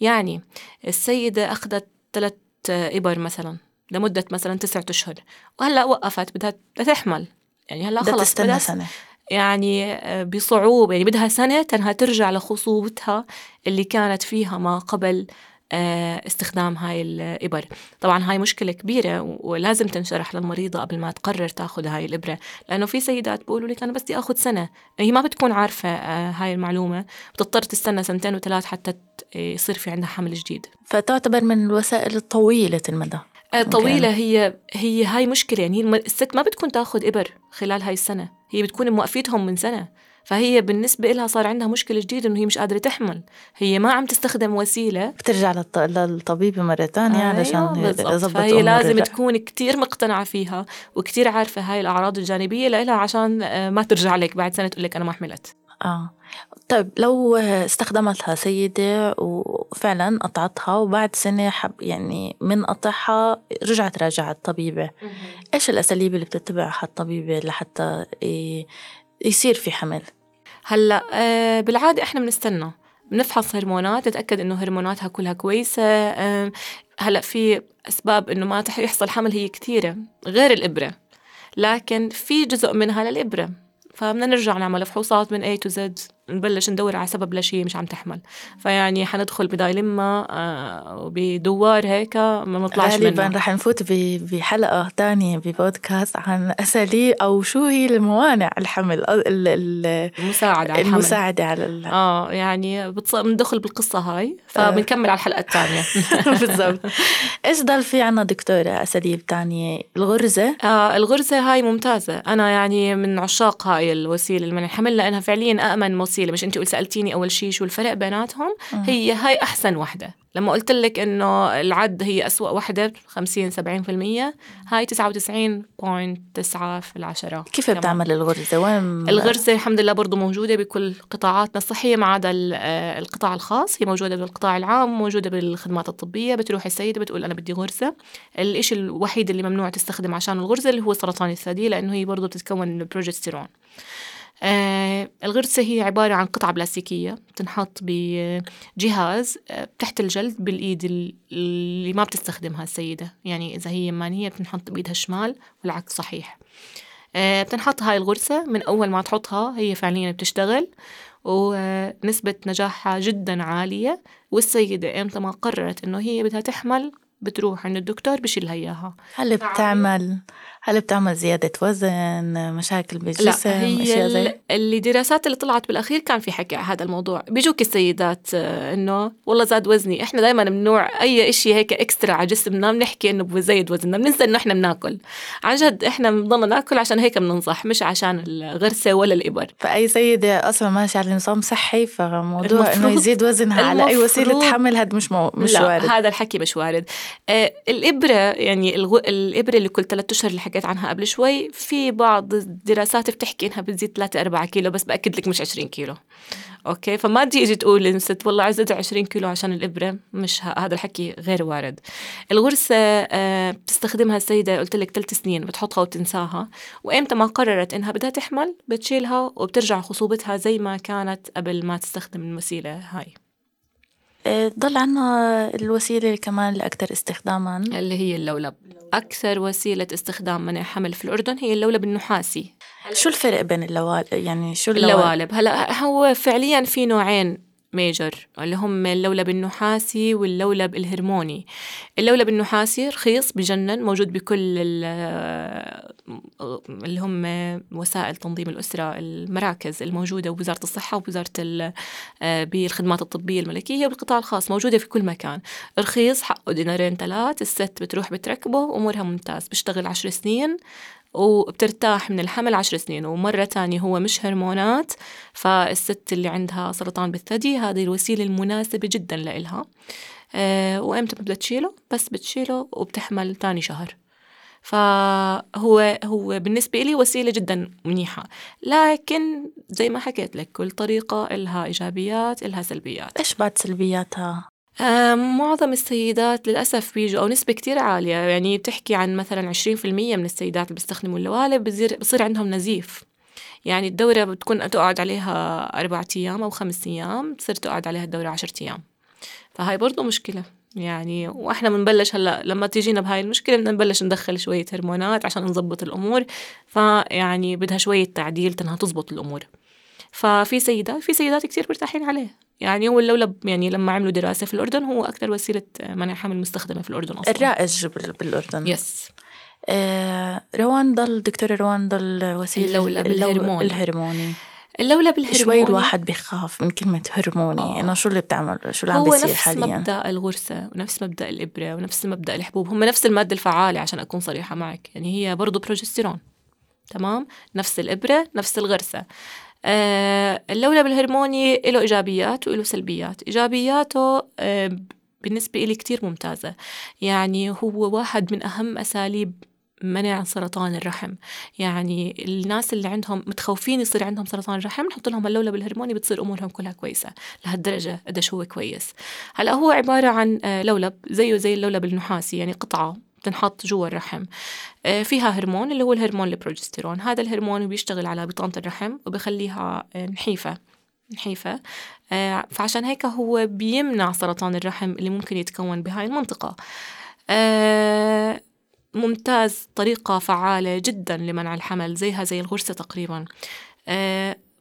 يعني السيدة أخذت ثلاث إبر مثلا. لمدة مثلا تسعة أشهر. وهلأ وقفت بدها تحمل. يعني هلأ خلص تستنى سنة. يعني آه، بصعوبة. يعني بدها سنة تنها ترجع لخصوبتها اللي كانت فيها ما قبل آه، استخدام هاي الإبر. طبعا هاي مشكلة كبيرة ولازم تنشرح للمريضة قبل ما تقرر تاخذ هاي الإبرة. لأنه في سيدات بيقولوا لك أنا بس بدي أخذ سنة. هي ما بتكون عارفة آه، هاي المعلومة. بتضطر تستنى سنتين وثلاث حتى يصير في عندها حمل جديد. فتعتبر من الوسائل الطويلة المدى. طويلة. هي هي هاي مشكلة. يعني الست ما بتكون تاخذ إبر خلال هاي السنة. هي بتكون موقفيتهم من سنة. فهي بالنسبة لها صار عندها مشكلة جديدة إنه هي مش قادرة تحمل. هي ما عم تستخدم وسيلة. بترجع للطبيب مرة ثانية أيوة علشان يضبط فهي لازم تكون كتير مقتنعة فيها وكتير عارفة هاي الأعراض الجانبية لها عشان آه، ما ترجع لك بعد سنة تقول لك أنا ما حملت. آه. طيب لو استخدمتها سيدة وفعلا قطعتها وبعد سنة حب يعني من قطعها رجعت راجعت طبيبة إيش الأساليب اللي بتتبعها الطبيبة لحتى يصير في حمل؟ هلأ آه، بالعادة إحنا بنستنى. بنفحص هرمونات نتأكد إنه هرموناتها كلها كويسة. هلأ في أسباب إنه ما يحصل حمل هي كثيرة غير الإبرة. لكن في جزء منها للإبرة. فبدنا نرجع نعمل فحوصات من A to Z. نبلش ندور على سبب لشيء مش عم تحمل. فيعني حندخل بدايلما آه، وبدوار هيك ما نطلعش غالبا رح نفوت بحلقة تانية ببودكاست عن أساليب أو شو هي الموانع الحمل المساعدة على الحمل. المساعدة على آه يعني بندخل بالقصة هاي فبنكمل على الحلقة الثانية بالضبط. إيش ضل في عنا دكتورة أساليب تانية؟ الغرزة؟ آه الغرزة هاي ممتازة. أنا يعني من عشاق هاي الوسيلة المنع الحمل لأنها فعليا وسيله مش انت سألتيني أول شيء شو الفرق بيناتهم؟ هي هاي أحسن وحدة. لما قلت لك إنه العد هي أسوأ وحدة 50 70% هاي 99.9 في العشرة كيف كمان. بتعمل الغرزة؟ وين؟ الغرزة الحمد لله برضو موجودة بكل قطاعاتنا الصحية ما عدا آه، القطاع الخاص. هي موجودة بالقطاع العام موجودة بالخدمات الطبية. بتروح السيدة بتقول أنا بدي غرزة. الإشي الوحيد اللي ممنوع تستخدم عشان الغرزة اللي هو سرطان الثدي لأنه هي برضو بتتكون من البروجستيرون الغرزة هي عبارة عن قطعة بلاستيكية بتنحط بجهاز آه تحت الجلد بالإيد اللي ما بتستخدمها السيدة. يعني إذا هي يمانية بتنحط بإيدها الشمال والعكس صحيح. آه بتنحط هاي الغرزة من أول ما تحطها هي فعليا بتشتغل ونسبة نجاحها جدا عالية. والسيدة إمتى ما قررت إنه هي بدها تحمل بتروح عند الدكتور بشيلها إياها. هل بتعمل. هل بتعمل زيادة وزن مشاكل بالجسم لا هي أشياء زي؟ ال- اللي دراسات اللي طلعت بالأخير كان في حكي على هذا الموضوع. بيجوك السيدات آه، إنه والله زاد وزني. إحنا دائما ممنوع أي شيء هيك اكسترا على جسمنا بنحكي إنه بزيد وزننا. بننسى إنه إحنا بناكل. عن جد إحنا بنضلنا ناكل عشان هيك بننصح مش عشان الغرسة ولا الإبر. فأي سيدة أصلا ماشية على نظام صحي فموضوع إنه يزيد وزنها على أي وسيلة حمل هذا مش مو مش لا وارد. هذا الحكي مش وارد. آه الإبرة يعني الغو... الإبرة اللي كل ثلاثة أشهر اللي حكيت عنها قبل شوي في بعض الدراسات بتحكي إنها بتزيد 3 4 كيلو بس بأكد لك مش 20 كيلو. أوكي؟ فما تيجي تقول إن ست والله عزت 20 كيلو عشان الإبرة مش. هذا الحكي غير وارد. الغرسة آه بتستخدمها السيدة قلت لك ثلاث سنين بتحطها وتنساها وإمتى ما قررت إنها بدها تحمل بتشيلها وبترجع خصوبتها زي ما كانت قبل ما تستخدم الوسيلة هاي. ضل عنا الوسيلة كمان الأكثر استخداما. اللي هي اللولب. أكثر وسيلة استخدام منع حمل في الأردن هي اللولب النحاسي. شو الفرق بين اللوالب يعني شو اللوالب اللوالب. هلا هو فعليا في نوعين major اللي هم اللولب النحاسي واللولب الهرموني اللولب النحاسي رخيص بجنن موجود بكل ال- اللي هم وسائل تنظيم الأسرة المراكز الموجودة بوزارة الصحة وبوزارة ال- بالخدمات الطبية الملكية والقطاع الخاص موجودة في كل مكان. رخيص حقه دينارين ثلاث الست بتروح بتركبه وأمورها ممتاز. بيشتغل عشر سنين وبترتاح من الحمل عشر سنين ومرة تانية هو مش هرمونات فالست اللي عندها سرطان بالثدي هذه الوسيلة المناسبة جدا لإلها. أه وإمتى بدها تشيله بس بتشيله وبتحمل تاني شهر. فهو هو بالنسبة لي وسيلة جدا منيحة. لكن زي ما حكيت لك كل طريقة إلها إيجابيات إلها سلبيات. إيش بعد سلبياتها؟ معظم السيدات للأسف بيجوا أو نسبة كتير عالية. يعني بتحكي عن مثلا 20% من السيدات اللي بيستخدموا اللوالب بصير بصير عندهم نزيف. يعني الدورة بتكون تقعد عليها أربعة أيام أو خمس أيام تصير تقعد عليها الدورة عشرة أيام. فهاي برضو مشكلة. يعني وإحنا بنبلش هلأ لما تيجينا بهاي المشكلة بدنا نبلش ندخل شوية هرمونات عشان نظبط الأمور. فيعني بدها شوية تعديل انها تزبط الأمور. ففي سيدات في سيدات كتير مرتاحين عليه. يعني هو اللولب يعني لما عملوا دراسة في الأردن هو أكثر وسيلة منع حمل مستخدمة في الأردن أصلا. الرائج بال- بالأردن. yes آه روان ضل دكتورة روان ضل وسيلة اللولب اللو- الهرموني. الهرموني. اللولب الهرموني. شوي الواحد بيخاف من كلمة هرموني. آه. إنه شو اللي بتعمل؟ شو اللي عم هو بيصير نفس حاليا؟ مبدأ الغرسة ونفس مبدأ الإبرة ونفس مبدأ الحبوب. هم نفس المادة الفعالة عشان أكون صريحة معك. يعني هي برضو بروجستيرون تمام؟ نفس الإبرة نفس الغرسة اللولب الهرموني له إيجابيات وله سلبيات. إيجابياته آه بالنسبة إلي كتير ممتازة. يعني هو واحد من أهم أساليب منع سرطان الرحم. يعني الناس اللي عندهم متخوفين يصير عندهم سرطان الرحم نحط لهم اللولب الهرموني بتصير أمورهم كلها كويسة لهالدرجة قديش هو كويس. هلأ هو عبارة عن آه، لولب زيه زي اللولب النحاسي يعني قطعة. بتنحط جوا الرحم. آه، فيها هرمون اللي هو الهرمون البروجستيرون. هذا الهرمون بيشتغل على بطانة الرحم وبخليها آه، نحيفة نحيفة. آه، فعشان هيك هو بيمنع سرطان الرحم اللي ممكن يتكون بهاي المنطقة. ممتاز طريقة فعالة جدا لمنع الحمل زيها زي الغرسة تقريبا.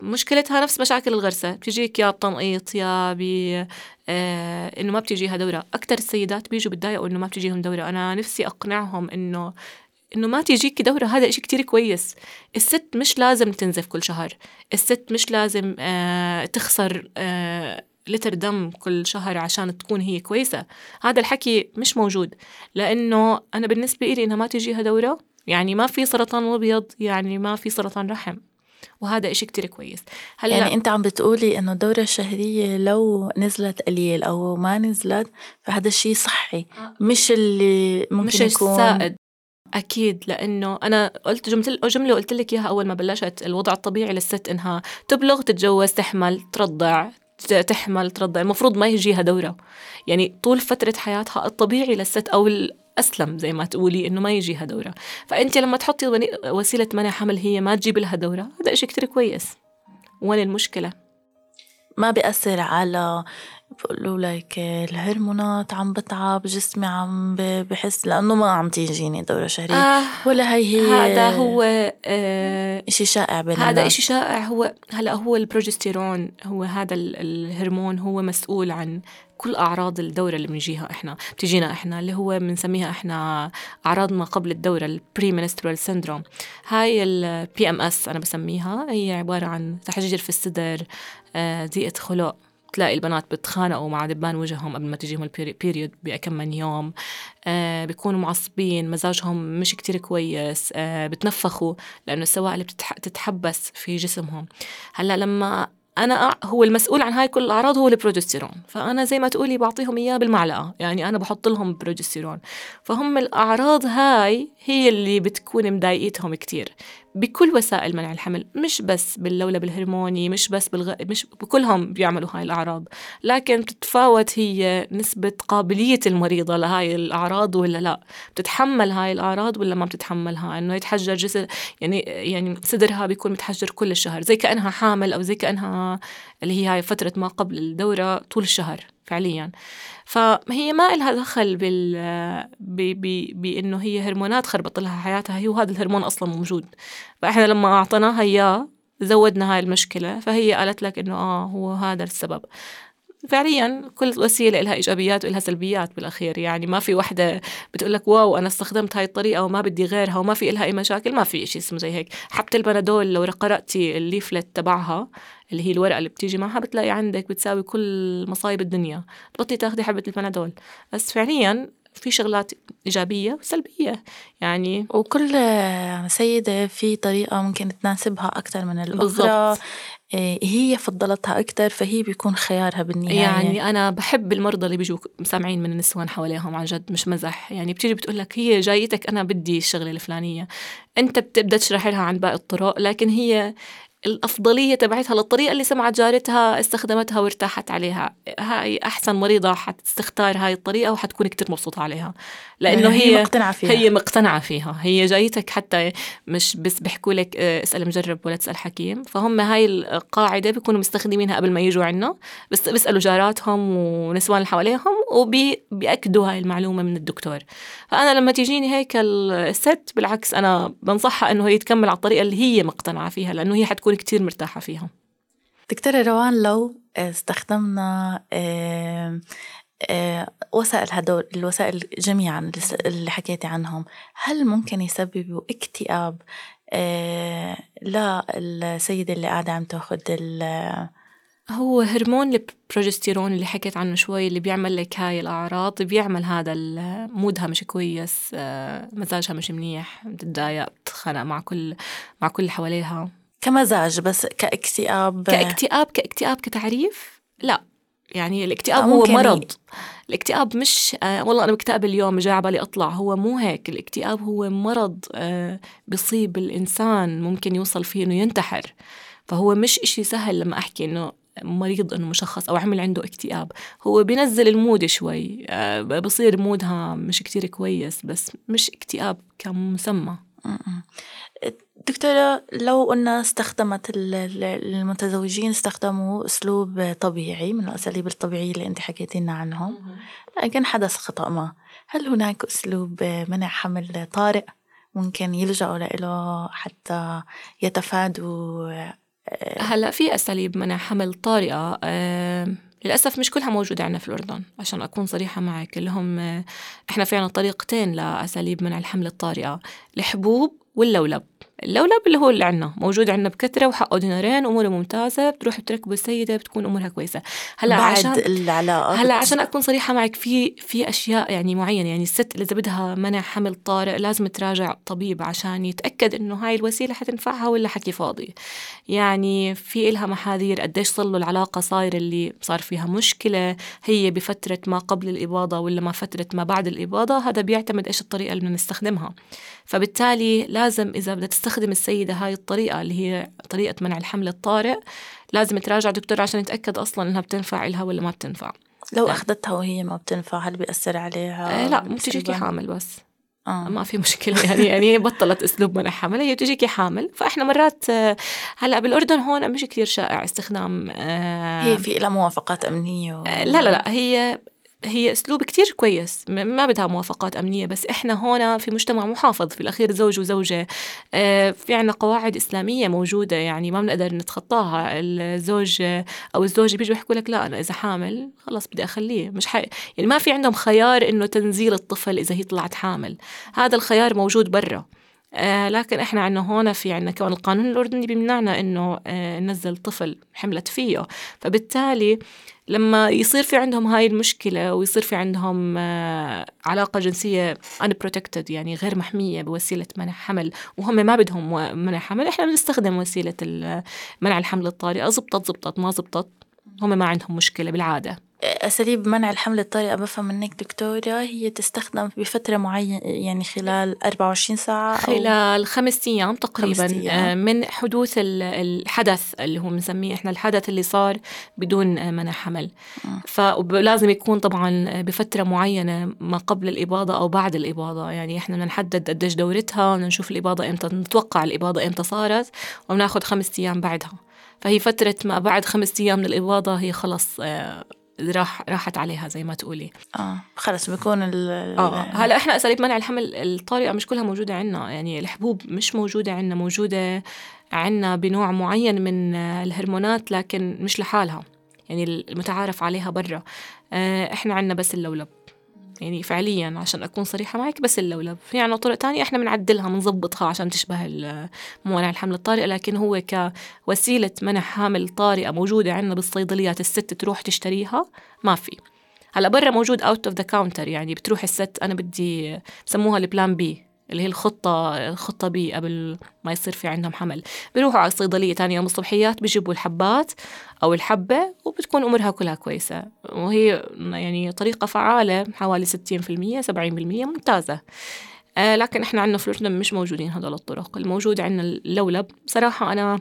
مشكلتها نفس مشاكل الغرسة. بتجيك يا بتنقيط يا ب آه، إنه ما بتجيها دورة. أكثر السيدات بيجوا بتضايقوا إنه ما بتجيهم دورة. أنا نفسي أقنعهم إنه إنه ما تيجيكي دورة. هذا إشي كتير كويس. الست مش لازم تنزف كل شهر. الست مش لازم آه تخسر آه لتر دم كل شهر عشان تكون هي كويسة. هذا الحكي مش موجود. لأنه أنا بالنسبة إلي إنها ما تجيها دورة يعني ما في سرطان أبيض يعني ما في سرطان رحم. وهذا إشي كتير كويس. هلأ يعني أنت عم بتقولي إنه الدورة الشهرية لو نزلت قليل أو ما نزلت فهذا الشيء صحي. مش اللي ممكن مش يكون السائد. أكيد لأنه أنا قلت جملة جملة قلت لك إياها أول ما بلشت الوضع الطبيعي للست إنها تبلغ تتجوز تحمل ترضع تحمل ترضع المفروض ما يجيها دورة. يعني طول فترة حياتها الطبيعي للست أو الأسلم زي ما تقولي إنه ما يجيها دورة فأنت لما تحطي وسيلة منع حمل هي ما تجيب لها دورة هذا إشي كتير كويس. وين المشكلة؟ ما بيأثر على بقولوا لك الهرمونات عم بتعب جسمي عم بحس لأنه ما عم تيجيني دورة شهرية. آه ولا هي هي هذا هو آه إشي شائع بين هذا. إشي شائع. هو هلا هو البروجستيرون هو هذا ال- الهرمون هو مسؤول عن كل أعراض الدورة اللي بنجيها إحنا بتجينا إحنا اللي هو بنسميها إحنا أعراض ما قبل الدورة ال premenstrual syndrome هاي ال PMS أنا بسميها هي عبارة عن تحجير في الصدر آه، ضيقة خلق. تلاقي البنات بتخانقوا مع دبان وجههم قبل ما تجيهم ال period بأكم من يوم. آه بيكونوا معصبين مزاجهم مش كتير كويس آه بتنفخوا لأنه السوائل بتتحبس في جسمهم. هلأ لما أنا هو المسؤول عن هاي كل الأعراض هو البروجستيرون. فأنا زي ما تقولي بعطيهم إياه بالمعلقة. يعني أنا بحط لهم بروجستيرون. فهم الأعراض هاي هي اللي بتكون مضايقتهم كتير. بكل وسائل منع الحمل. مش بس باللولب الهرموني مش بس بالغ... مش بكلهم بيعملوا هاي الأعراض. لكن بتتفاوت هي نسبة قابلية المريضة لهاي الأعراض ولا لا. بتتحمل هاي الأعراض ولا ما بتتحملها؟ إنه يتحجر جسد يعني يعني صدرها بيكون متحجر كل الشهر. زي كأنها حامل أو زي اللي هي هاي فترة ما قبل الدورة طول الشهر فعليا. فهي ما إلها دخل بال بإنه هي هرمونات خربط لها حياتها. هي وهذا الهرمون أصلا موجود. فإحنا لما أعطيناها إياه زودنا هاي المشكلة. فهي قالت لك إنه آه هو هذا السبب. فعليا كل وسيلة لها إيجابيات ولها سلبيات بالأخير. يعني ما في وحدة بتقول لك wow أنا استخدمت هاي الطريقة وما بدي غيرها وما في لها أي مشاكل. ما في شيء اسمه زي هيك. حتى البنادول لو قرأتي ال leaflet تبعها اللي هي الورقة اللي بتيجي معها بتلاقي عندك بتساوي كل مصايب الدنيا. تبطلي تاخدي حبة البنادول. بس فعليا في شغلات إيجابية وسلبية. يعني وكل سيدة في طريقة ممكن تناسبها أكثر من الأخرى. بالضبط. إيه، هي فضلتها أكثر فهي بيكون خيارها بالنهاية. يعني أنا بحب المرضى اللي بيجوا سامعين من النسوان حواليهم عن جد مش مزح. يعني بتيجي بتقول لك هي جايتك أنا بدي الشغلة الفلانية. أنت بتبدأ تشرح لها عن باقي الطرق لكن هي الأفضلية تبعتها للطريقة اللي سمعت جارتها استخدمتها وارتاحت عليها. هاي أحسن مريضة حتستختار هاي الطريقة وحتكون كتير مبسوطة عليها. لأنه هي, هي مقتنعة فيها. هي مقتنعة فيها. هي جايتك حتى مش بس بيحكوا لك آه، اسأل مجرب ولا تسأل حكيم. فهم هاي القاعدة بيكونوا مستخدمينها قبل ما يجوا عنا. بس بيسألوا جاراتهم ونسوان اللي حواليهم وبيأكدوا هاي المعلومة من الدكتور. فأنا لما تيجيني هيك الست بالعكس أنا بنصحها إنه هي تكمل على الطريقة اللي هي مقتنعة فيها لأنه هي حتكون كتير مرتاحة فيها دكتورة روان لو استخدمنا وسائل هدول الوسائل جميعا اللي حكيتي عنهم هل ممكن يسببوا اكتئاب للسيدة اللي قاعدة عم تاخذ هو هرمون البروجستيرون اللي حكيت عنه شوي اللي بيعمل لك هاي الأعراض بيعمل هذا مودها مش كويس مزاجها مش منيح بتتضايق بتتخانق مع كل مع كل اللي حواليها. كمزاج بس كاكتئاب. كاكتئاب كاكتئاب كتعريف؟ لا. يعني الاكتئاب هو مرض. الاكتئاب مش آه والله أنا مكتئب اليوم جاي على بالي أطلع. هو مو هيك. الاكتئاب هو مرض آه بيصيب الإنسان ممكن يوصل فيه إنه ينتحر. فهو مش إشي سهل لما أحكي إنه مريض إنه مشخص أو عمل عنده اكتئاب. هو بينزل المود شوي آه بصير مودها مش كتير كويس بس مش اكتئاب كمسمى. دكتورة لو قلنا استخدمت المتزوجين استخدموا أسلوب طبيعي من الأساليب الطبيعية اللي أنت حكيتي لنا عنهم لكن حدث خطأ ما. هل هناك أسلوب منع حمل طارئ ممكن يلجأوا له حتى يتفادوا آه، هلأ في أساليب منع حمل طارئة أه للأسف مش كلها موجودة عندنا في الأردن عشان أكون صريحة معك. اللي هم إحنا في عنا طريقتين لأساليب منع الحمل الطارئة الحبوب واللولب. اللولب اللي هو اللي عنا موجود عنا بكثرة وحقه دينارين أموره ممتازة بتروح بتركبه السيدة بتكون أمورها كويسة. هلأ بعد عشان العلاقة. هلأ عشان أكون صريحة معك في في أشياء يعني معينة يعني الست إذا بدها منع حمل طارئ لازم تراجع طبيب عشان يتأكد إنه هاي الوسيلة حتنفعها ولا حكي فاضي. يعني في إلها محاذير قديش صار له العلاقة صايرة اللي صار فيها مشكلة هي بفترة ما قبل الإباضة ولا ما فترة ما بعد الإباضة هذا بيعتمد إيش الطريقة اللي بدنا نستخدمها. فبالتالي لازم إذا بدها تستخدم السيدة هاي الطريقة اللي هي طريقة منع الحمل الطارئ لازم تراجع دكتور عشان يتأكد أصلا إنها بتنفع لها ولا ما بتنفع لو يعني. أخذتها وهي ما بتنفع هل بيأثر عليها؟ آه لا بتجيكي حامل بس آه. ما في مشكلة يعني يعني بطلت أسلوب منع حمل هي بتجيكي حامل فإحنا مرات آه، هلأ بالأردن هون مش كثير شائع استخدام آه هي في لها موافقات أمنية و... آه لا لا لا هي هي أسلوب كتير كويس. ما بدها موافقات أمنية بس إحنا هون في مجتمع محافظ في الأخير زوج وزوجة. آه، في عنا قواعد إسلامية موجودة يعني ما بنقدر نتخطاها. الزوج أو الزوجة بيجوا يحكوا لك لا أنا إذا حامل خلص بدي أخليه. مش حي... يعني ما في عندهم خيار إنه تنزيل الطفل إذا هي طلعت حامل. هذا الخيار موجود برا. آه لكن إحنا عندنا هون في عندنا كمان القانون الأردني بيمنعنا إنه آه ننزل طفل حملت فيه. فبالتالي لما يصير في عندهم هاي المشكلة ويصير في عندهم آه علاقة جنسية unprotected يعني غير محمية بوسيلة منع حمل وهم ما بدهم منع حمل إحنا بنستخدم وسيلة منع الحمل الطارئة زبطت زبطت ما زبطت هم ما عندهم مشكلة بالعادة. أساليب منع الحمل الطارئة بفهم منك دكتورة هي تستخدم بفترة معينة يعني خلال 24 ساعة خلال خمس أيام تقريبا خمس أيام. آه، من حدوث الحدث اللي هو بنسميه إحنا الحدث اللي صار بدون آه، منع حمل. فلازم يكون طبعا بفترة معينة ما قبل الإباضة أو بعد الإباضة. يعني إحنا بدنا نحدد قديش دورتها نشوف الإباضة إمتى نتوقع الإباضة إمتى صارت وبناخذ خمس أيام بعدها. فهي فترة ما بعد خمس أيام من الإباضة هي خلص آه، راح راحت عليها زي ما تقولي. آه خلص بيكون ال آه هلا إحنا اساليب منع الحمل الطارئة مش كلها موجودة عندنا يعني الحبوب مش موجودة عندنا موجودة عندنا بنوع معين من الهرمونات لكن مش لحالها يعني المتعارف عليها برا. آه، إحنا عندنا بس اللولب. يعني فعليا عشان أكون صريحة معك بس اللولب. في عنا طرق تانية إحنا بنعدلها بنظبطها عشان تشبه موانع الحمل الطارئة لكن هو كوسيلة منع حمل طارئة موجودة عندنا بالصيدليات الست تروح تشتريها ما في. هلا برا موجود out of the counter يعني بتروح الست أنا بدي بسموها ال plan B اللي هي الخطة الخطة B قبل ما يصير في عندهم حمل. بيروحوا على الصيدلية تاني يوم الصبحيات بيجيبوا الحبات. أو الحبة وبتكون أمورها كلها كويسة. وهي يعني طريقة فعالة حوالي 60% 70% ممتازة. آه لكن إحنا عندنا في الأردن مش موجودين هدول الطرق. الموجود عندنا اللولب. صراحة أنا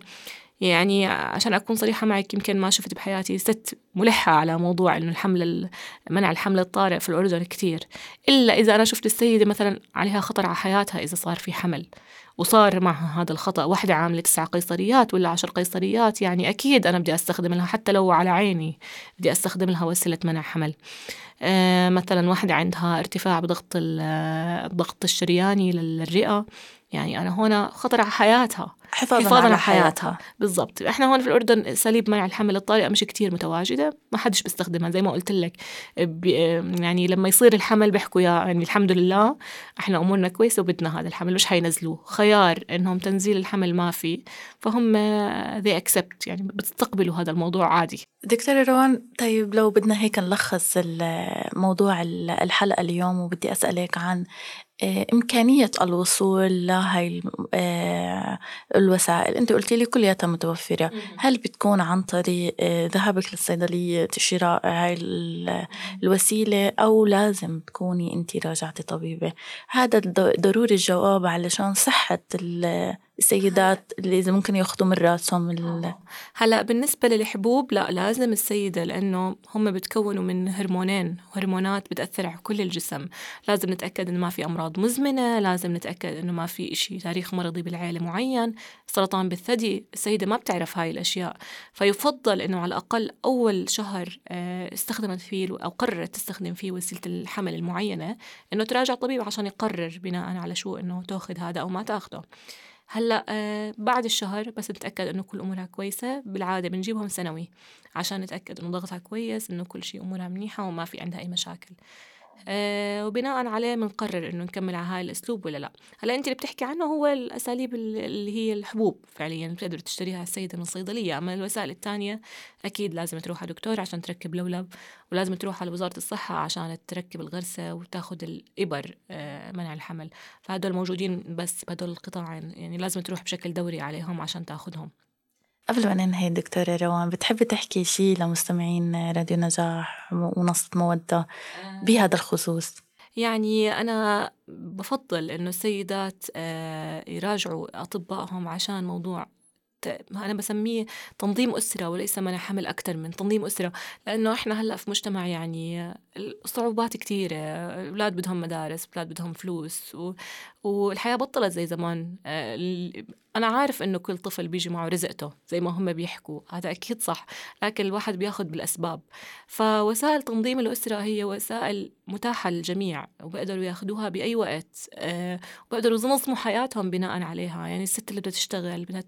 يعني عشان أكون صريحة معك يمكن ما شفت بحياتي ست ملحة على موضوع إنه الحمل منع الحمل الطارئ في الأردن كتير. إلا إذا أنا شفت السيدة مثلا عليها خطر على حياتها إذا صار في حمل. وصار معها هذا الخطأ واحدة عاملة تسع قيصريات ولا عشر قيصريات يعني أكيد أنا بدي أستخدم لها حتى لو على عيني بدي أستخدم لها وسيلة منع حمل. آه مثلا واحدة عندها ارتفاع بضغط الضغط الشرياني للرئة. يعني أنا هنا خطر على حياتها حفاظا, حفاظا على حياتها, حياتها. بالضبط. إحنا هون في الأردن اساليب منع الحمل الطارئة مش كتير متواجدة ما حدش بيستخدمها زي ما قلت لك. يعني لما يصير الحمل بيحكوا يا يعني الحمد لله إحنا أمورنا كويسة وبدنا هذا الحمل مش حينزلوه. خيار إنهم تنزيل الحمل ما في فهم ذي اكسبت يعني بتستقبلوا هذا الموضوع عادي. دكتورة روان طيب لو بدنا هيك نلخص موضوع الحلقة اليوم وبدي أسألك عن إمكانية الوصول لهاي آه، الوسائل. أنت قلتي لي كلياتها متوفرة. هل بتكون عن طريق آه، ذهابك للصيدلية شراء هاي الوسيلة أو لازم تكوني أنت راجعتي طبيبة؟ هذا ضروري الجواب علشان صحة السيدات اللي إذا ممكن ياخذوا من رأسهم ال... هلأ بالنسبة للحبوب لا لازم السيدة لأنه هم بتكونوا من هرمونين هرمونات بتأثر على كل الجسم. لازم نتأكد إنه ما في أمراض مزمنة لازم نتأكد إنه ما في إشي تاريخ مرضي بالعيلة معين. سرطان بالثدي السيدة ما بتعرف هاي الأشياء. فيفضل إنه على الأقل أول شهر آه، استخدمت فيه أو قررت تستخدم فيه وسيلة الحمل المعينة إنه تراجع طبيب عشان يقرر بناء على شو إنه تأخذ هذا أو ما تاخده هلأ آه بعد الشهر بس نتاكد إنه كل أمورها كويسة بالعادة بنجيبهم سنوي عشان نتأكد إنه ضغطها كويس إنه كل شيء أمورها منيحة وما في عندها أي مشاكل. آه وبناء عليه بنقرر إنه نكمل على هاي الأسلوب ولا لا. هلا أنت اللي بتحكي عنه هو الأساليب اللي هي الحبوب فعليا بتقدر تشتريها السيدة من الصيدلية. أما الوسائل الثانية أكيد لازم تروح على دكتور عشان تركب لولب ولازم تروح على وزارة الصحة عشان تركب الغرسة وتاخذ الإبر آه منع الحمل. فهدول موجودين بس بهدول القطاعين يعني لازم تروح بشكل دوري عليهم عشان تاخذهم قبل ما ننهي دكتورة روان بتحبي تحكي شيء لمستمعين راديو نجاح ومنصة مودة آه. بهذا الخصوص يعني أنا بفضل إنه السيدات آه، يراجعوا أطبائهم عشان موضوع أنا بسميه تنظيم أسرة وليس منع أكثر من تنظيم أسرة لأنه إحنا هلأ في مجتمع يعني الصعوبات كثيرة الأولاد بدهم مدارس الأولاد بدهم فلوس و... والحياة بطلت زي زمان. أنا عارف إنه كل طفل بيجي معه رزقته زي ما هم بيحكوا هذا أكيد صح لكن الواحد بياخد بالأسباب. فوسائل تنظيم الأسرة هي وسائل متاحة للجميع وبقدروا ياخدوها بأي وقت وبقدروا ينظموا حياتهم بناء عليها. يعني الست اللي بدها تشتغل بدها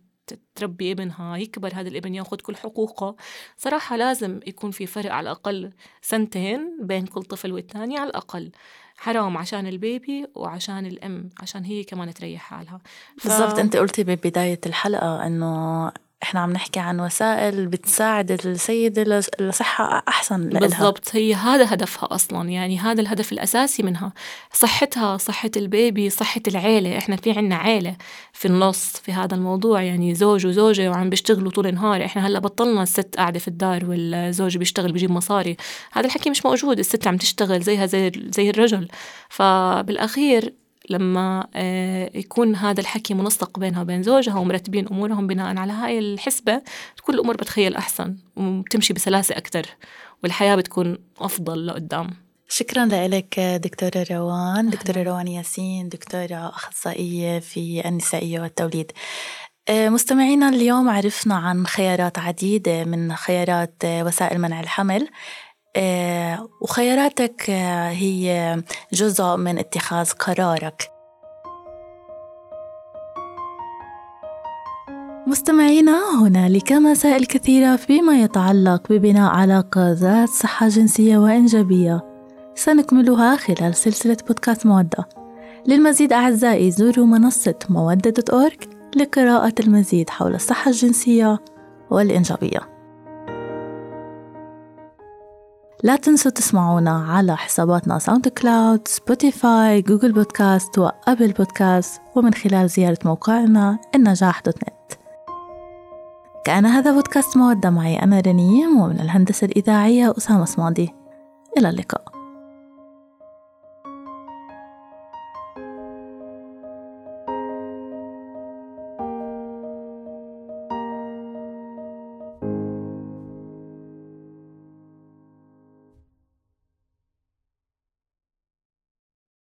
تربي ابنها يكبر هذا الابن ياخذ كل حقوقه. صراحة لازم يكون في فرق على الأقل سنتين بين كل طفل والتاني على الأقل. حرام عشان البيبي وعشان الأم عشان هي كمان تريح حالها. ف... بالضبط أنت قلتي ببداية الحلقة أنه إحنا عم نحكي عن وسائل بتساعد السيدة لصحة أحسن لها بالضبط. هي هذا هدفها أصلا. يعني هذا الهدف الأساسي منها. صحتها صحة البيبي صحة العيلة. إحنا في عنا عيلة في النص في هذا الموضوع. يعني زوج وزوجة وعم بيشتغلوا طول النهار. إحنا هلأ بطلنا الست قاعدة في الدار والزوج بيشتغل بيجيب مصاري. هذا الحكي مش موجود. الست عم تشتغل زيها زي زي الرجل. فبالأخير لما آه، يكون هذا الحكي منسق بينها وبين زوجها ومرتبين أمورهم بناء على هاي الحسبة تكون الأمور بتخيل أحسن وبتمشي بسلاسة أكتر والحياة بتكون أفضل لقدام. شكرا لك دكتورة روان دكتورة روان ياسين دكتورة أخصائية في النسائية والتوليد. آه، مستمعينا اليوم عرفنا عن خيارات عديدة من خيارات وسائل منع الحمل. آه، وخياراتك آه، هي جزء من اتخاذ قرارك. مستمعينا هنالك مسائل كثيرة فيما يتعلق ببناء علاقة ذات صحة جنسية وإنجابية. سنكملها خلال سلسلة بودكاست مودة. للمزيد أعزائي زوروا منصة مودة dot org لقراءة المزيد حول الصحة الجنسية والإنجابية. لا تنسوا تسمعونا على حساباتنا SoundCloud Spotify Google Podcast و Apple Podcast ومن خلال زيارة موقعنا النجاح dot net كان هذا بودكاست مودة. معي أنا رنيم ومن الهندسة الإذاعية أسامة صمادي. إلى اللقاء.